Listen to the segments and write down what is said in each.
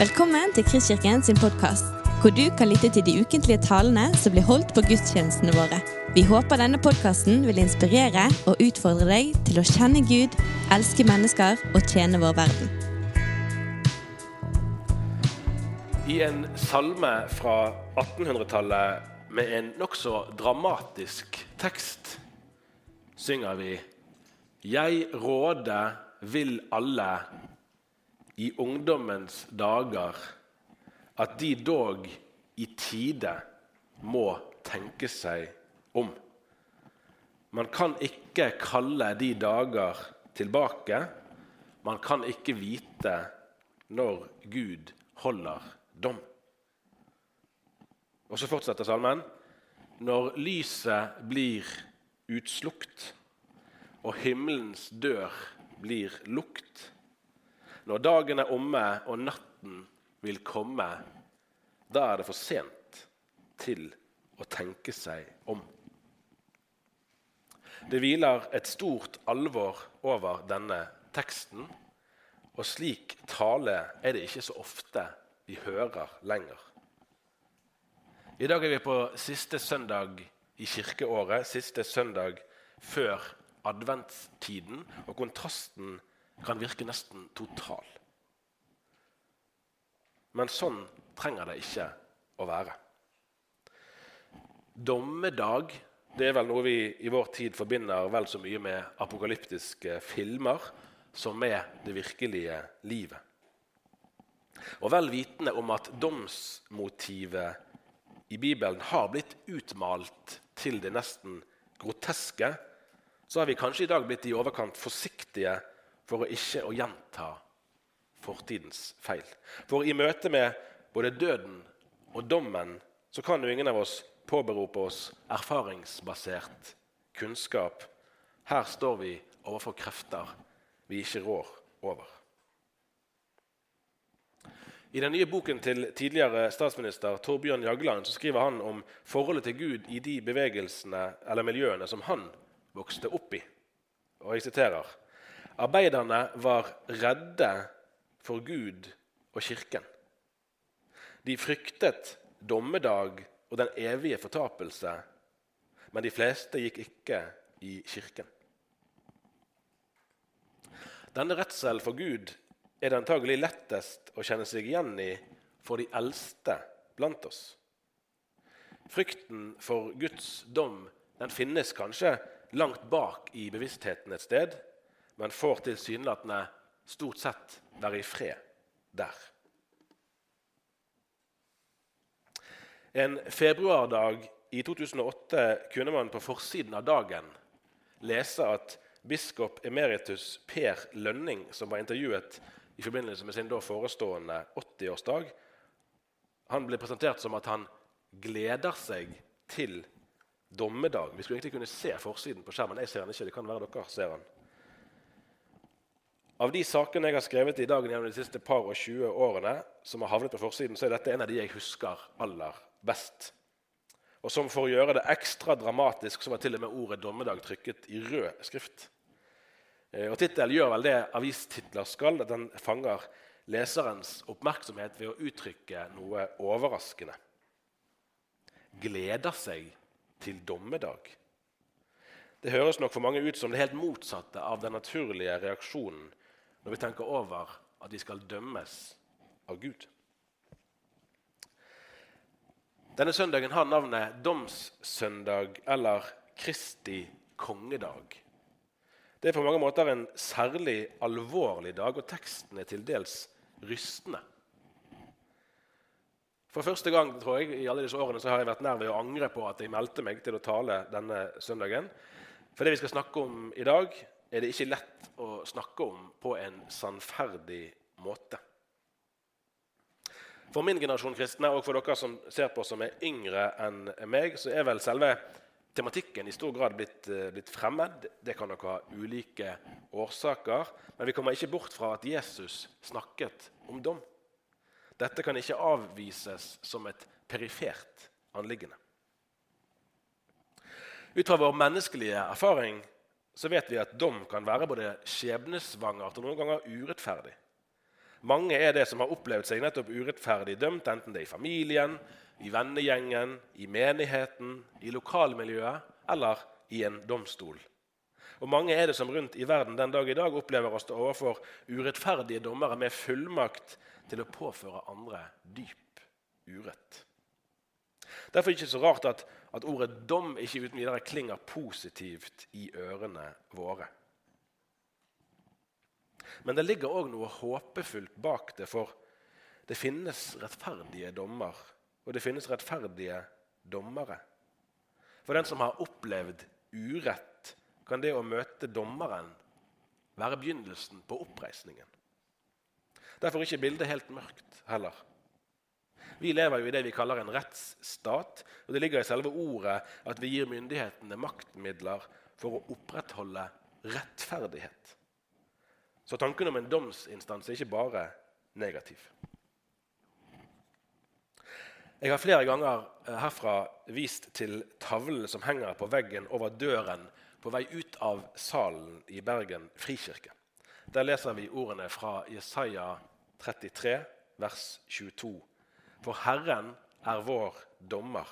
Velkommen til Kristkirken sin podkast, hvor du kan lytte til de ukentlige talene som blir holdt på gudstjenestene våre. Vi håper denne podkasten vil inspirere og utfordre deg til å kjenne Gud, elske mennesker og tjene vår verden. I en salme fra 1800-tallet med en nokså dramatisk tekst synger vi Jeg råde vil alle i ungdommens dager at de dog i tide må tenke seg om. Man kan ikke kalle de dager tilbake. Man kan ikke vite når Gud holder dom. Og så fortsetter salmen. Når lyset blir utslukt og himmelens dør blir lukt, når dagen er omme og natten vil komme, da er det for sent til å tenke seg om. Det hviler et stort alvor over denne teksten, og slik tale er det ikke så ofte vi hører lenger. I dag er vi på siste søndag i kirkeåret, siste søndag før adventstiden, og kontrasten kan virke nesten total. Men sånn trenger det ikke å være. Dommedag det er vel noe vi i vår tid forbinder vel så mye med apokalyptiske filmer som med det virkelige livet. Og vel vitende om at domsmotivet i Bibelen har blitt utmalt til det nesten groteske, så har vi kanskje i dag blitt i overkant forsiktige for å ikke å gjenta fortidens feil. For i møte med både døden og dommen så kan jo ingen av oss påberope oss erfaringsbasert kunnskap. Her står vi overfor krefter vi ikke rår over. I den nye boken til tidligere statsminister Torbjørn Jagland så skriver han om forholdet til Gud i de bevegelsene eller miljøene som han vokste opp i. Og jeg siterer Arbeiderne var redde for Gud og Kirken. De fryktet dommedag og den evige fortapelse, men de fleste gikk ikke i kirken. Denne redselen for Gud er det antagelig lettest å kjenne seg igjen i for de eldste blant oss. Frykten for Guds dom den finnes kanskje langt bak i bevisstheten et sted, men får tilsynelatende stort sett være i fred der. En februardag i 2008 kunne man på forsiden av Dagen lese at biskop emeritus Per Lønning, som var intervjuet i forbindelse med sin da forestående 80-årsdag, han ble presentert som at han gleder seg til dommedag. Vi skulle egentlig kunne se forsiden på skjermen. Jeg ser den ikke. det kan være dere ser den. Av de sakene jeg har skrevet i dagen gjennom de siste par og 20 årene, som har havnet på forsiden, så er dette en av de jeg husker aller best. Og som For å gjøre det ekstra dramatisk så var til og med ordet 'dommedag' trykket i rød skrift. Eh, og Tittelen gjør vel det avistitler skal, at den fanger leserens oppmerksomhet ved å uttrykke noe overraskende. Gleder seg til dommedag. Det høres nok for mange ut som det helt motsatte av den naturlige reaksjonen når vi tenker over at vi skal dømmes av Gud. Denne søndagen har navnet Domssøndag eller Kristi kongedag. Det er på mange måter en særlig alvorlig dag, og teksten er til dels rystende. For første gang tror jeg, i alle disse årene så har jeg vært nær ved å angre på at jeg meldte meg til å tale denne søndagen. For det vi skal snakke om i dag, er det ikke lett å snakke om på en sannferdig måte. For min generasjon kristne og for dere som ser på som er yngre enn meg, så er vel selve tematikken i stor grad blitt, eh, blitt fremmed. Det kan nok ha ulike årsaker, men vi kommer ikke bort fra at Jesus snakket om dom. Dette kan ikke avvises som et perifert anliggende. Ut fra vår menneskelige erfaring så vet vi at dom kan være både skjebnesvangert og noen ganger urettferdig. Mange er det som har opplevd seg nettopp urettferdig dømt, enten det er i familien, i vennegjengen, i menigheten, i lokalmiljøet eller i en domstol. Og Mange er det som rundt i verden den dag i dag opplever å stå overfor urettferdige dommere med fullmakt til å påføre andre dyp urett. Derfor er det ikke så rart at, at ordet dom ikke uten videre klinger positivt i ørene våre. Men det ligger òg noe håpefullt bak det, for det finnes rettferdige dommer, og det finnes rettferdige dommere. For den som har opplevd urett, kan det å møte dommeren være begynnelsen på oppreisningen. Derfor er ikke bildet helt mørkt heller. Vi lever jo i det vi kaller en rettsstat, og det ligger i selve ordet at vi gir myndighetene maktmidler for å opprettholde rettferdighet. Så tanken om en domsinstans er ikke bare negativ. Jeg har flere ganger eh, herfra vist til tavlen som henger på veggen over døren på vei ut av salen i Bergen frikirke. Der leser vi ordene fra Jesaja 33, vers 22. For Herren er vår dommer.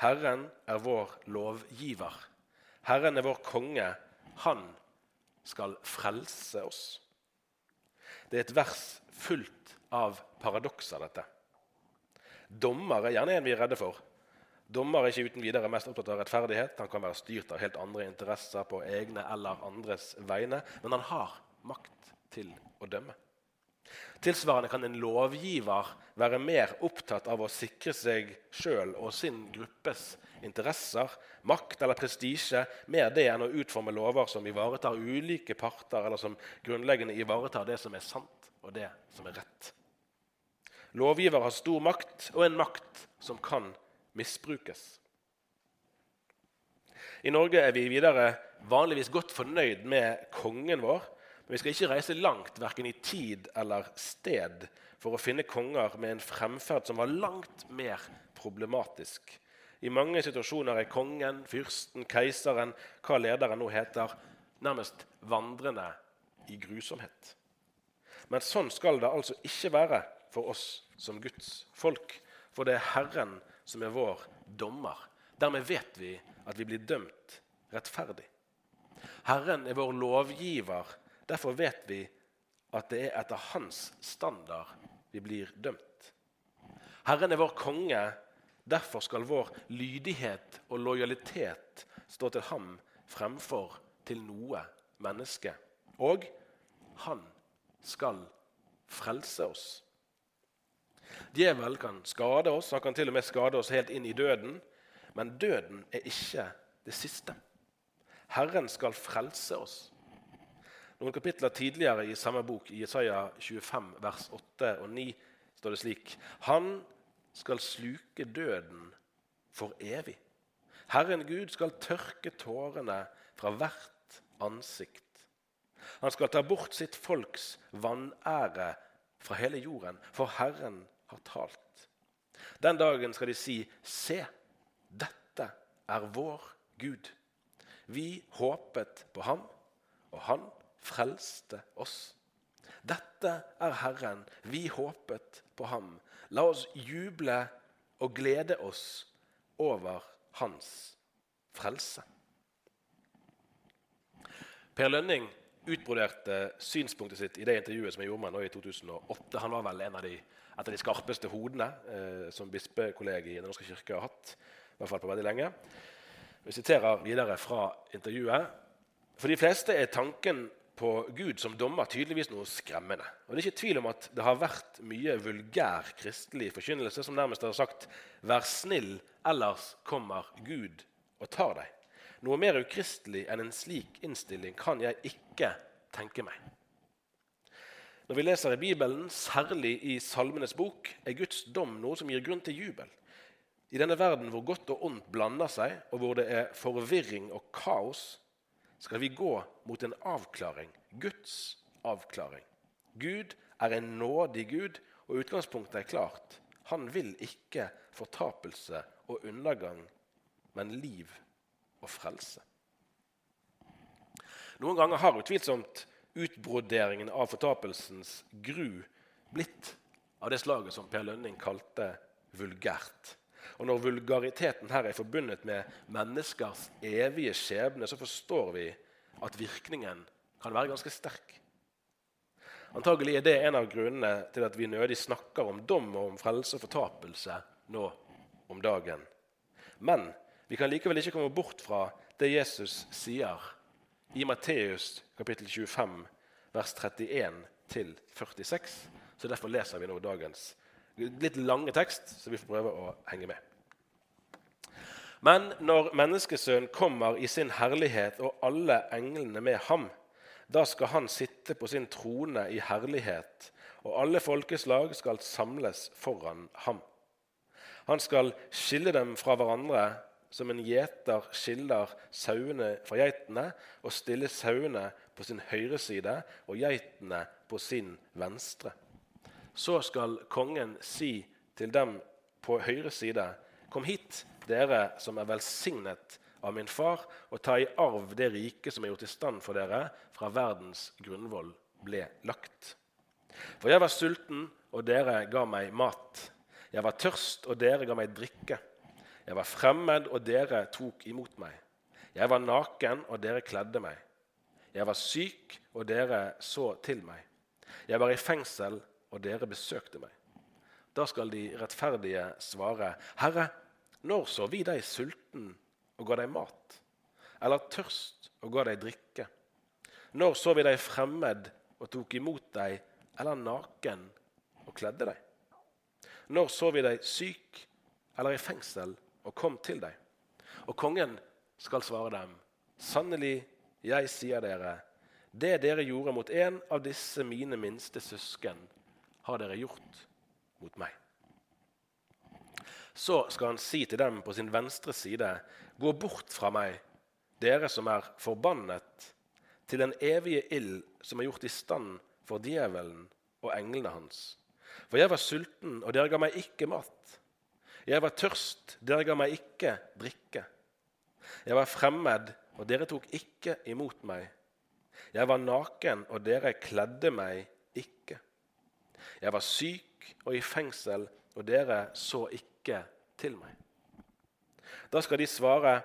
Herren er vår lovgiver. Herren er vår konge. Han skal frelse oss. Det er et vers fullt av paradokser, dette. Dommer er gjerne en vi er redde for. Dommer er ikke uten videre mest opptatt av rettferdighet. Han kan være styrt av helt andre interesser på egne eller andres vegne, men han har makt til å dømme. Tilsvarende kan en lovgiver være mer opptatt av å sikre seg sjøl og sin gruppes interesser, makt eller prestisje, mer det enn å utforme lover som ivaretar ulike parter, eller som grunnleggende ivaretar det som er sant, og det som er rett. Lovgiver har stor makt, og en makt som kan misbrukes. I Norge er vi videre vanligvis godt fornøyd med kongen vår, men vi skal ikke reise langt, verken i tid eller sted, for å finne konger med en fremferd som var langt mer problematisk. I mange situasjoner er kongen, fyrsten, keiseren, hva lederen nå heter, nærmest vandrende i grusomhet. Men sånn skal det altså ikke være for oss som Guds folk. For det er Herren som er vår dommer. Dermed vet vi at vi blir dømt rettferdig. Herren er vår lovgiver Derfor vet vi at det er etter hans standard vi blir dømt. Herren er vår konge. Derfor skal vår lydighet og lojalitet stå til ham fremfor til noe menneske. Og han skal frelse oss. Djevel kan skade oss, han kan til og med skade oss helt inn i døden. Men døden er ikke det siste. Herren skal frelse oss. Noen kapitler tidligere i samme bok, i Jesaja 25, vers 8 og 9, står det slik.: Han skal sluke døden for evig. Herren Gud skal tørke tårene fra hvert ansikt. Han skal ta bort sitt folks vanære fra hele jorden, for Herren har talt. Den dagen skal de si, se, dette er vår Gud. Vi håpet på ham, og han frelste oss. Dette er Herren, vi håpet på ham. La oss juble og glede oss over hans frelse. Per Lønning utbroderte synspunktet sitt i det intervjuet som jeg gjorde med nå i 2008. Han var vel en av de, et av de skarpeste hodene eh, som bispekollegiet i Den norske kirke har hatt. I hvert fall på veldig lenge. Vi siterer videre fra intervjuet. For de fleste er tanken på Gud som dommer tydeligvis noe skremmende. Og Det er ikke tvil om at det har vært mye vulgær kristelig forkynnelse som nærmest har sagt 'vær snill, ellers kommer Gud og tar deg'. Noe mer ukristelig enn en slik innstilling kan jeg ikke tenke meg. Når vi leser i Bibelen, særlig i Salmenes bok, er Guds dom noe som gir grunn til jubel. I denne verden hvor godt og ondt blander seg, og hvor det er forvirring og kaos, skal vi gå mot en avklaring. Guds avklaring. Gud er en nådig Gud, og utgangspunktet er klart. Han vil ikke fortapelse og undergang, men liv og frelse. Noen ganger har utvilsomt utbroderingen av fortapelsens gru blitt av det slaget som Per Lønning kalte vulgært. Og Når vulgariteten her er forbundet med menneskers evige skjebne, så forstår vi at virkningen kan være ganske sterk. Antagelig er det en av grunnene til at vi nødig snakker om dom og om frelse og fortapelse nå om dagen. Men vi kan likevel ikke komme bort fra det Jesus sier i Matteus kapittel 25, vers 31 46. Så Derfor leser vi nå dagens litt lange tekst, så vi får prøve å henge med. Men når Menneskesønnen kommer i sin herlighet og alle englene med ham, da skal han sitte på sin trone i herlighet, og alle folkeslag skal samles foran ham. Han skal skille dem fra hverandre som en gjeter skiller sauene fra geitene, og stille sauene på sin høyre side og geitene på sin venstre. Så skal kongen si til dem på høyre side.: Kom hit, dere som er velsignet av min far, og ta i arv det riket som er gjort i stand for dere fra verdens grunnvoll ble lagt. For jeg var sulten, og dere ga meg mat. Jeg var tørst, og dere ga meg drikke. Jeg var fremmed, og dere tok imot meg. Jeg var naken, og dere kledde meg. Jeg var syk, og dere så til meg. Jeg var i fengsel, og dere besøkte meg. Da skal de rettferdige svare, Herre, når så vi deg sulten og ga deg mat, eller tørst og ga deg drikke? Når så vi deg fremmed og tok imot deg, eller naken og kledde deg? Når så vi deg syk eller i fengsel og kom til deg. Og kongen skal svare dem, sannelig, jeg sier dere, det dere gjorde mot en av disse mine minste søsken, har dere gjort mot meg. Så skal han si til dem på sin venstre side, gå bort fra meg, dere som er forbannet, til den evige ild som er gjort i stand for djevelen og englene hans. For jeg var sulten, og dere ga meg ikke mat. Jeg var tørst, dere ga meg ikke drikke. Jeg var fremmed, og dere tok ikke imot meg. Jeg var naken, og dere kledde meg ikke. Jeg var syk og i fengsel, og dere så ikke til meg. Da skal de svare,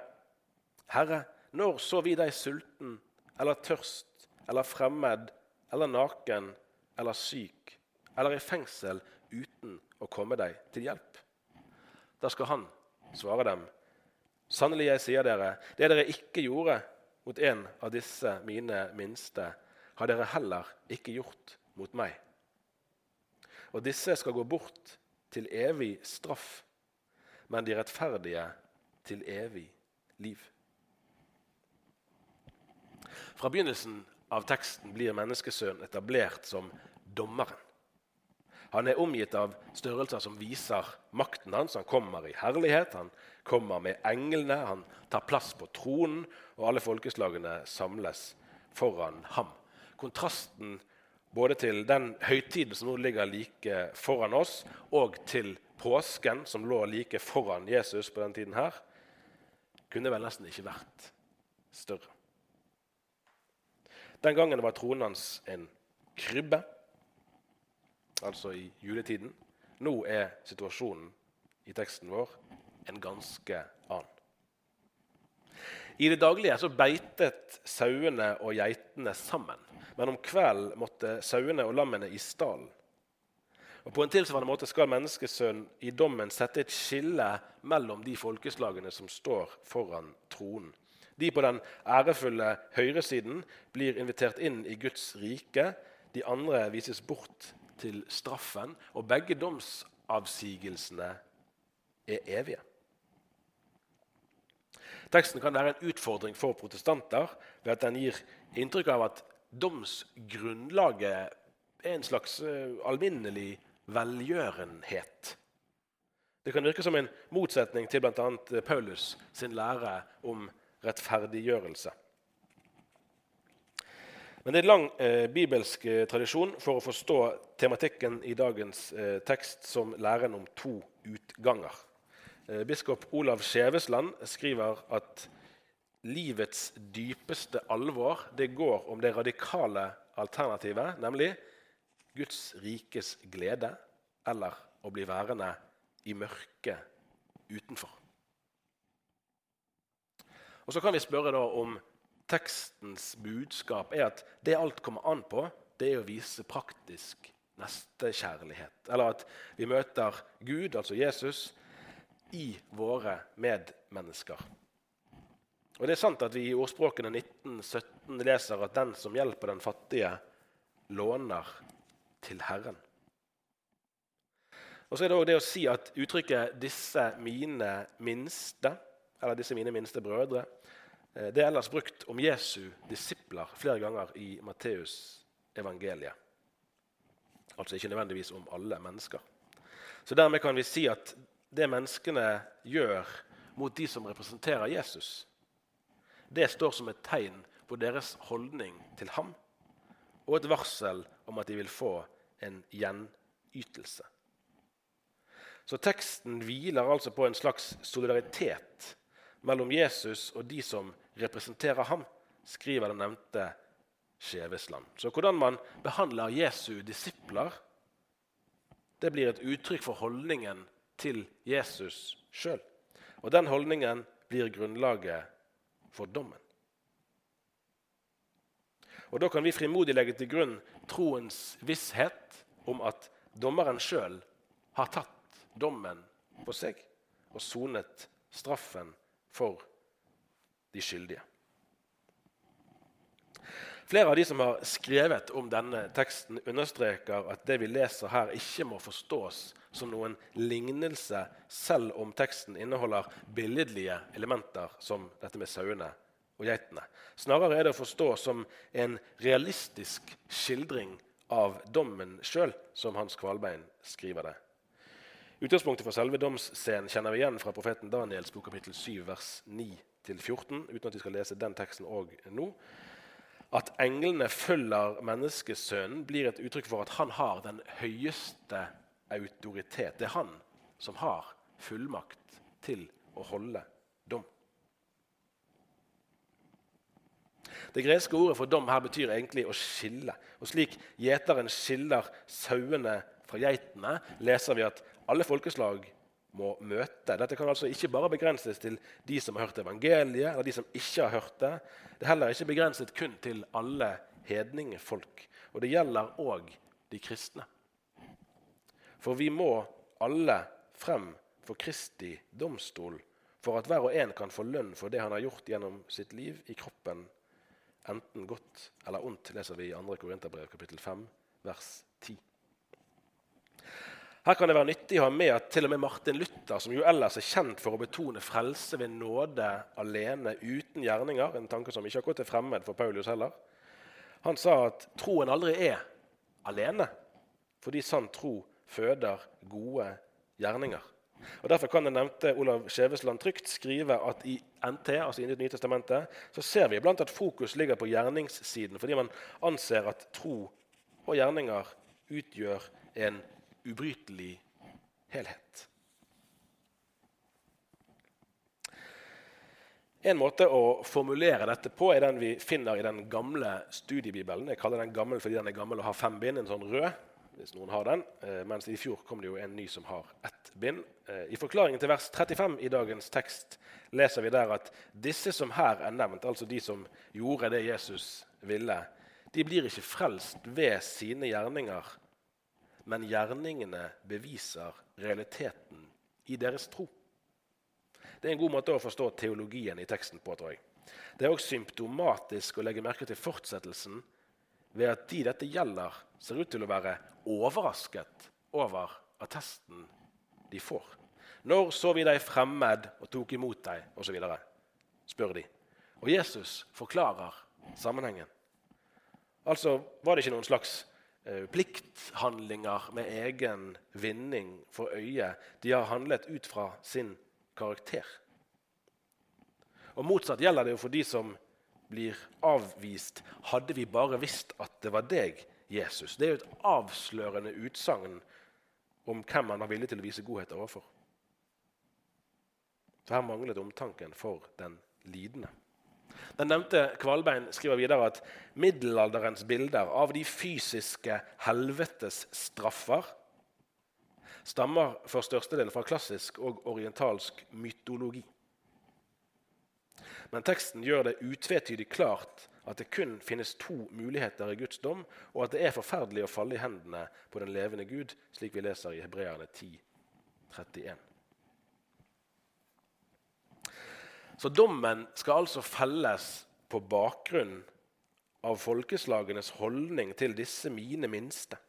Herre, når så vi deg sulten eller tørst eller fremmed eller naken eller syk eller i fengsel uten å komme deg til hjelp? Da skal han svare dem. Sannelig, jeg sier dere, det dere ikke gjorde mot en av disse mine minste, har dere heller ikke gjort mot meg. Og disse skal gå bort til evig straff, men de rettferdige til evig liv. Fra begynnelsen av teksten blir menneskesønnen etablert som dommeren. Han er omgitt av størrelser som viser makten hans. Han kommer i herlighet, han kommer med englene, han tar plass på tronen, og alle folkeslagene samles foran ham. Kontrasten både til den høytiden som nå ligger like foran oss, og til påsken, som lå like foran Jesus på den tiden her, kunne vel nesten ikke vært større. Den gangen var tronen hans en krybbe altså i juletiden. Nå er situasjonen i teksten vår en ganske annen. I det daglige så beitet sauene og geitene sammen. Men om kvelden måtte sauene og lammene i stallen. Og På en tilsvarende måte skal menneskesønnen i dommen sette et skille mellom de folkeslagene som står foran tronen. De på den ærefulle høyresiden blir invitert inn i Guds rike. De andre vises bort til straffen, og begge domsavsigelsene er evige. Teksten kan være en utfordring for protestanter ved at den gir inntrykk av at domsgrunnlaget er en slags uh, alminnelig velgjørenhet. Det kan virke som en motsetning til bl.a. Paulus sin lære om rettferdiggjørelse. Men det er en lang eh, bibelsk eh, tradisjon for å forstå tematikken i dagens eh, tekst som læren om to utganger. Eh, biskop Olav Skjevesland skriver at livets dypeste alvor det går om det radikale alternativet, nemlig Guds rikes glede eller å bli værende i mørket utenfor. Og Så kan vi spørre da om tekstens budskap er at det alt kommer an på, det er å vise praktisk nestekjærlighet. Eller at vi møter Gud, altså Jesus, i våre medmennesker. Og Det er sant at vi i ordspråkene 1917 leser at den som hjelper den fattige, låner til Herren. Og så er det også det å si at uttrykket 'disse mine minste', eller 'disse mine minste brødre', eh, det er ellers brukt om Jesu disipler flere ganger i Matteus evangeliet. Altså ikke nødvendigvis om alle mennesker. Så dermed kan vi si at det menneskene gjør mot de som representerer Jesus, det står som et tegn på deres holdning til ham, og et varsel om at de vil få en gjenytelse. Så teksten hviler altså på en slags solidaritet mellom Jesus og de som representerer ham, skriver den nevnte Skjevesland. Så hvordan man behandler Jesu disipler, det blir et uttrykk for holdningen til Jesus sjøl. Og den holdningen blir grunnlaget for dommen. Og Da kan vi frimodig legge til grunn troens visshet om at dommeren sjøl har tatt dommen på seg og sonet straffen for de skyldige. Flere av de som har skrevet om denne teksten, understreker at det vi leser her, ikke må forstås som noen lignelse, selv om teksten inneholder billedlige elementer som dette med sauene og geitene. Snarere er det å forstå som en realistisk skildring av dommen sjøl, som Hans Kvalbein skriver det. Utgangspunktet for selve domsscenen kjenner vi igjen fra profeten Daniels bok kapittel 7, vers 9-14, uten at vi skal lese den teksten òg nå. At englene følger menneskesønnen, blir et uttrykk for at han har den høyeste autoritet. Det er han som har fullmakt til å holde dom. Det greske ordet for dom her betyr egentlig å skille. Og Slik gjeteren skiller sauene fra geitene, leser vi at alle folkeslag må møte. Dette kan altså ikke bare begrenses til de som har hørt evangeliet, eller de som ikke har hørt det. Det er heller ikke begrenset kun til alle hedningefolk. Og det gjelder òg de kristne. For vi må alle frem for Kristi domstol for at hver og en kan få lønn for det han har gjort gjennom sitt liv i kroppen, enten godt eller ondt, leser vi i 2. Korinterbrev kapittel 5, vers 10. Her kan det være nyttig å ha med at til og med Martin Luther, som jo ellers er kjent for å betone frelse ved nåde alene, uten gjerninger, en tanke som ikke akkurat er fremmed for Paulus heller, han sa at troen aldri er alene, fordi sann tro føder gode gjerninger. Og Derfor kan den nevnte Olav Skjevesland trygt skrive at i NT, altså i Det nye testamentet, så ser vi iblant at fokus ligger på gjerningssiden, fordi man anser at tro og gjerninger utgjør en ubrytelig helhet. En måte å formulere dette på er den vi finner i den gamle studiebibelen. Jeg kaller den gammel fordi den er gammel og har fem bind, en sånn rød. Hvis noen har den. Eh, mens i fjor kom det jo en ny som har ett bind. Eh, I forklaringen til vers 35 i dagens tekst leser vi der at disse som her er nevnt, altså de som gjorde det Jesus ville, de blir ikke frelst ved sine gjerninger, men gjerningene beviser realiteten i deres tro. Det er en god måte å forstå teologien i teksten på. tror jeg. Det er også symptomatisk å legge merke til fortsettelsen ved at de dette gjelder, ser ut til å være overrasket over attesten de får. Når så vi deg fremmed og tok imot deg, osv., spør de. Og Jesus forklarer sammenhengen. Altså var det ikke noen slags Eh, plikthandlinger med egen vinning for øye. De har handlet ut fra sin karakter. Og Motsatt gjelder det jo for de som blir avvist. Hadde vi bare visst at det var deg, Jesus. Det er jo et avslørende utsagn om hvem man var villig til å vise godhet overfor. Så her manglet omtanken for den lidende. Den nevnte Kvalbein skriver videre at middelalderens bilder av de fysiske helvetes straffer stammer for størstedelen fra klassisk og orientalsk mytologi. Men teksten gjør det utvetydig klart at det kun finnes to muligheter i Guds dom, og at det er forferdelig å falle i hendene på den levende Gud, slik vi leser i Hebreerne 10, 31. Så dommen skal altså felles på bakgrunn av folkeslagenes holdning til disse mine minste.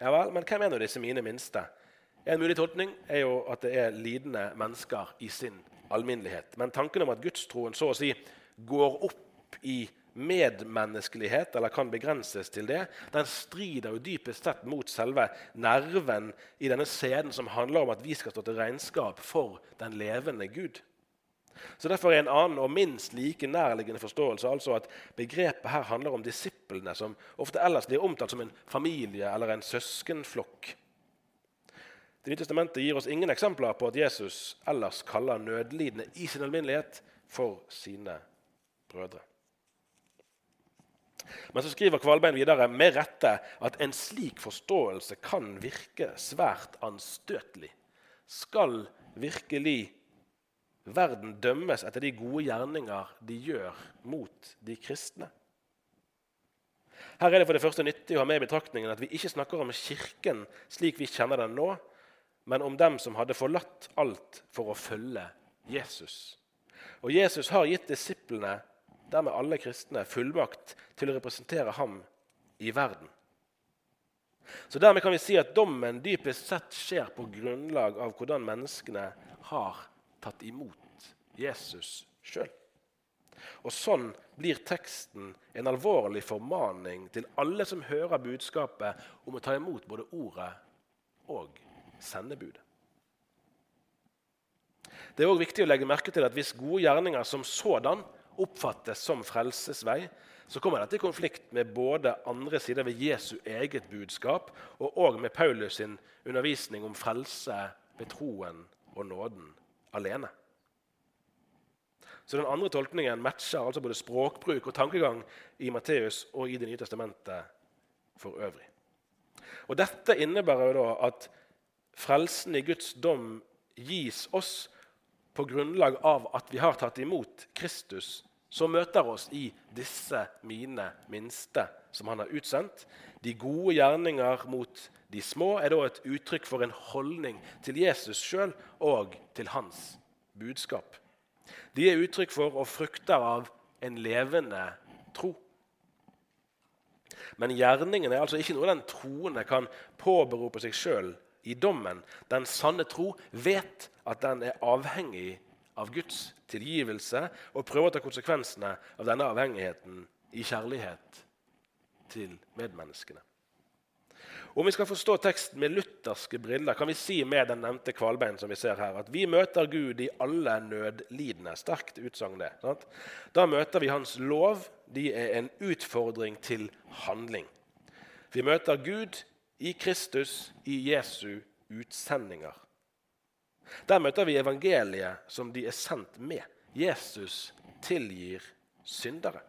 Ja vel, Men hvem er nå disse mine minste? En mulig tolkning er jo at det er lidende mennesker i sin alminnelighet. Men tanken om at gudstroen så å si går opp i medmenneskelighet, eller kan begrenses til det, den strider jo dypest sett mot selve nerven i denne scenen som handler om at vi skal stå til regnskap for den levende Gud. Så Derfor er en annen og minst like nærliggende forståelse altså at begrepet her handler om disiplene, som ofte ellers blir omtalt som en familie eller en søskenflokk. Det nye testamentet gir oss ingen eksempler på at Jesus ellers kaller nødlidende i sin alminnelighet for sine brødre. Men så skriver Kvalbein videre med rette at en slik forståelse kan virke svært anstøtelig. Skal virkelig verden dømmes etter de gode gjerninger de gjør mot de kristne? Her er det for det første nyttig å ha med i betraktningen at vi ikke snakker om Kirken slik vi kjenner den nå, men om dem som hadde forlatt alt for å følge Jesus. Og Jesus har gitt disiplene dermed alle kristne, fullmakt til å representere ham i verden. Så Dermed kan vi si at dommen dypest sett skjer på grunnlag av hvordan menneskene har tatt imot Jesus sjøl. Og Sånn blir teksten en alvorlig formaning til alle som hører budskapet om å ta imot både ordet og sendebudet. Det er også viktig å legge merke til at hvis gode gjerninger som sådan oppfattes som frelsesvei, så kommer dette i konflikt med både andre sider ved Jesu eget budskap og òg med Paulus sin undervisning om frelse ved troen og nåden alene. Så Den andre tolkningen matcher altså både språkbruk og tankegang i Matteus og i Det nye testamentet for øvrig. Og Dette innebærer jo da at frelsen i Guds dom gis oss på grunnlag av at vi har tatt imot Kristus, som møter oss i disse mine minste som han har utsendt. De gode gjerninger mot de små er da et uttrykk for en holdning til Jesus sjøl og til hans budskap. De er uttrykk for og frukter av en levende tro. Men gjerningen er altså ikke noe den troende kan påberope seg sjøl i dommen. Den sanne tro vet at den er avhengig av Guds tilgivelse og prøver å ta konsekvensene av denne avhengigheten i kjærlighet til medmenneskene. Om vi skal forstå teksten med lutherske briller, kan vi si med den nevnte Kvalbein som vi ser her, at vi møter Gud i alle nødlidende. Sterkt utsagn, det. Sant? Da møter vi Hans lov. De er en utfordring til handling. Vi møter Gud i Kristus, i Jesu utsendinger. Der møter vi evangeliet som de er sendt med. Jesus tilgir syndere.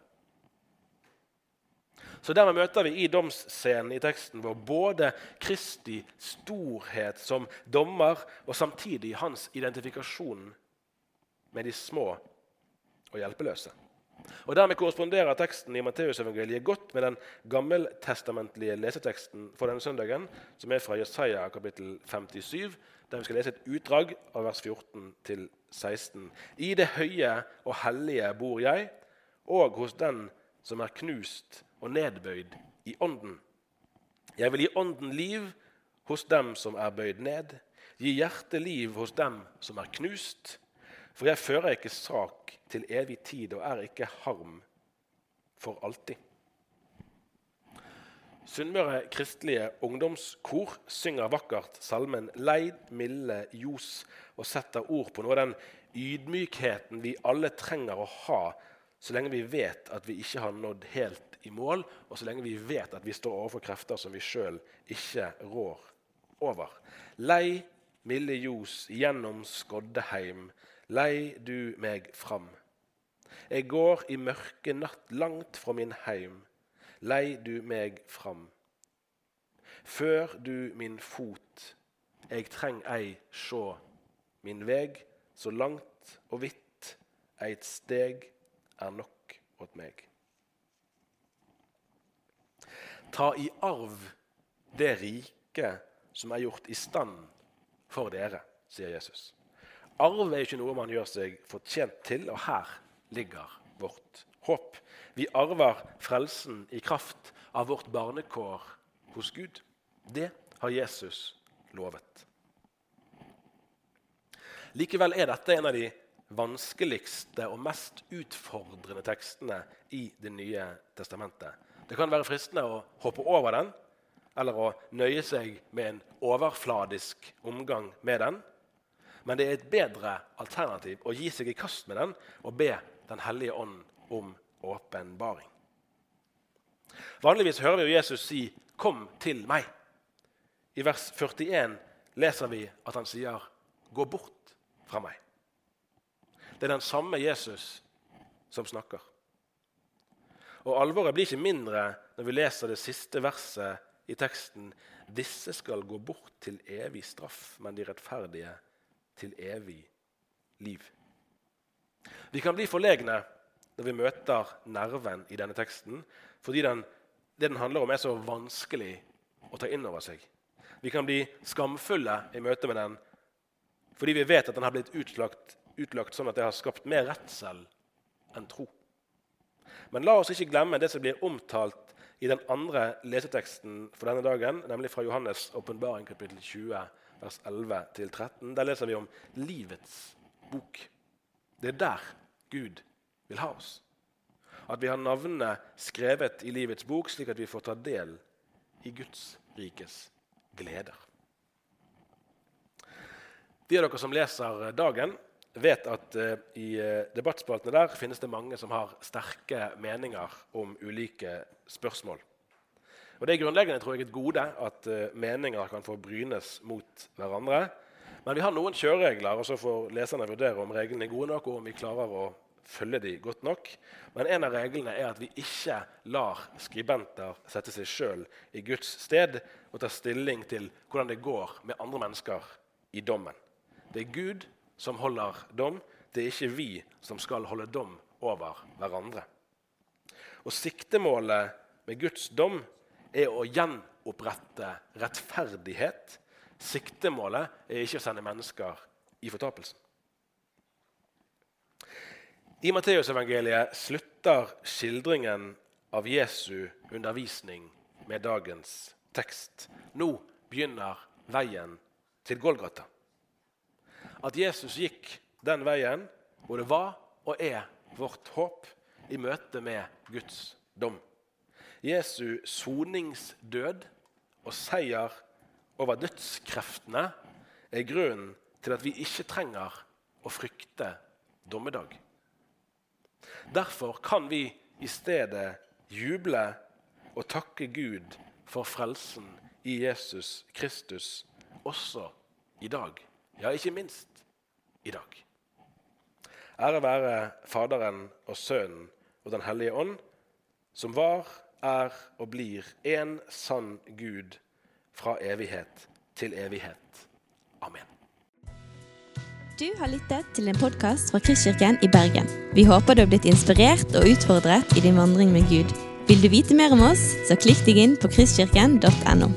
Så Dermed møter vi i domsscenen i teksten vår både Kristi storhet som dommer og samtidig hans identifikasjon med de små og hjelpeløse. Og Dermed korresponderer teksten i Matteusevangeliet godt med den gammeltestamentlige leseteksten for denne søndagen, som er fra Jesaja kapittel 57, der vi skal lese et utdrag av vers 14 til 16. I det høye og hellige bor jeg, og hos den som er knust og nedbøyd i ånden. Jeg vil gi ånden liv hos dem som er bøyd ned, gi hjerteliv hos dem som er knust. For jeg fører ikke sak til evig tid og er ikke harm for alltid. Sunnmøre kristelige ungdomskor synger vakkert salmen 'Leid milde ljos' og setter ord på noe av den ydmykheten vi alle trenger å ha så lenge vi vet at vi ikke har nådd helt i mål, og så lenge vi vet at vi står overfor krefter som vi sjøl ikke rår over. Lei milde ljos gjennom Skoddeheim, lei du meg fram Jeg går i mørke natt langt fra min heim. Lei du meg fram. Før du min fot, jeg treng ei sjå min veg, så langt og vidt eit steg er nok åt meg. Ta i arv det riket som er gjort i stand for dere, sier Jesus. Arv er ikke noe man gjør seg fortjent til, og her ligger vårt håp. Vi arver frelsen i kraft av vårt barnekår hos Gud. Det har Jesus lovet. Likevel er dette en av de vanskeligste og mest utfordrende tekstene i Det nye testamentet. Det kan være fristende å hoppe over den eller å nøye seg med en overfladisk omgang med den. Men det er et bedre alternativ å gi seg i kast med den og be Den hellige ånd om åpenbaring. Vanligvis hører vi Jesus si 'Kom til meg'. I vers 41 leser vi at han sier 'Gå bort fra meg'. Det er den samme Jesus som snakker. Og Alvoret blir ikke mindre når vi leser det siste verset i teksten. Disse skal gå bort til evig straff, men de rettferdige til evig liv. Vi kan bli forlegne når vi møter nerven i denne teksten, fordi den, det den handler om, er så vanskelig å ta inn over seg. Vi kan bli skamfulle i møte med den fordi vi vet at den har blitt utlagt, utlagt sånn at det har skapt mer redsel enn tro. Men la oss ikke glemme det som blir omtalt i den andre leseteksten for denne dagen, nemlig fra Johannes' åpenbaring kapittel 20, vers 11-13. Der leser vi om livets bok. Det er der Gud vil ha oss. At vi har navnene skrevet i livets bok, slik at vi får ta del i Guds rikes gleder. De av dere som leser Dagen, vet at uh, i uh, debattspaltene der finnes det mange som har sterke meninger om ulike spørsmål. Og Det er grunnleggende tror jeg, et gode at uh, meninger kan få brynes mot hverandre. Men vi har noen kjøreregler, og så får leserne vurdere om reglene er gode nok, og om vi klarer å følge de godt nok. Men en av reglene er at vi ikke lar skribenter sette seg sjøl i Guds sted og ta stilling til hvordan det går med andre mennesker i dommen. Det er Gud som holder dom. Det er ikke vi som skal holde dom over hverandre. Og Siktemålet med Guds dom er å gjenopprette rettferdighet. Siktemålet er ikke å sende mennesker i fortapelsen. I Matteusevangeliet slutter skildringen av Jesu undervisning med dagens tekst. Nå begynner veien til Golgata. At Jesus gikk den veien hvor det var og er vårt håp i møte med Guds dom. Jesu soningsdød og seier over dødskreftene er grunnen til at vi ikke trenger å frykte dommedag. Derfor kan vi i stedet juble og takke Gud for frelsen i Jesus Kristus også i dag. Ja, ikke minst i dag. Ære være Faderen og Sønnen og Den hellige ånd, som var, er og blir en sann Gud fra evighet til evighet. Amen. Du har lyttet til en podkast fra Kristkirken i Bergen. Vi håper du har blitt inspirert og utfordret i din vandring med Gud. Vil du vite mer om oss, så klikk deg inn på kristkirken.no.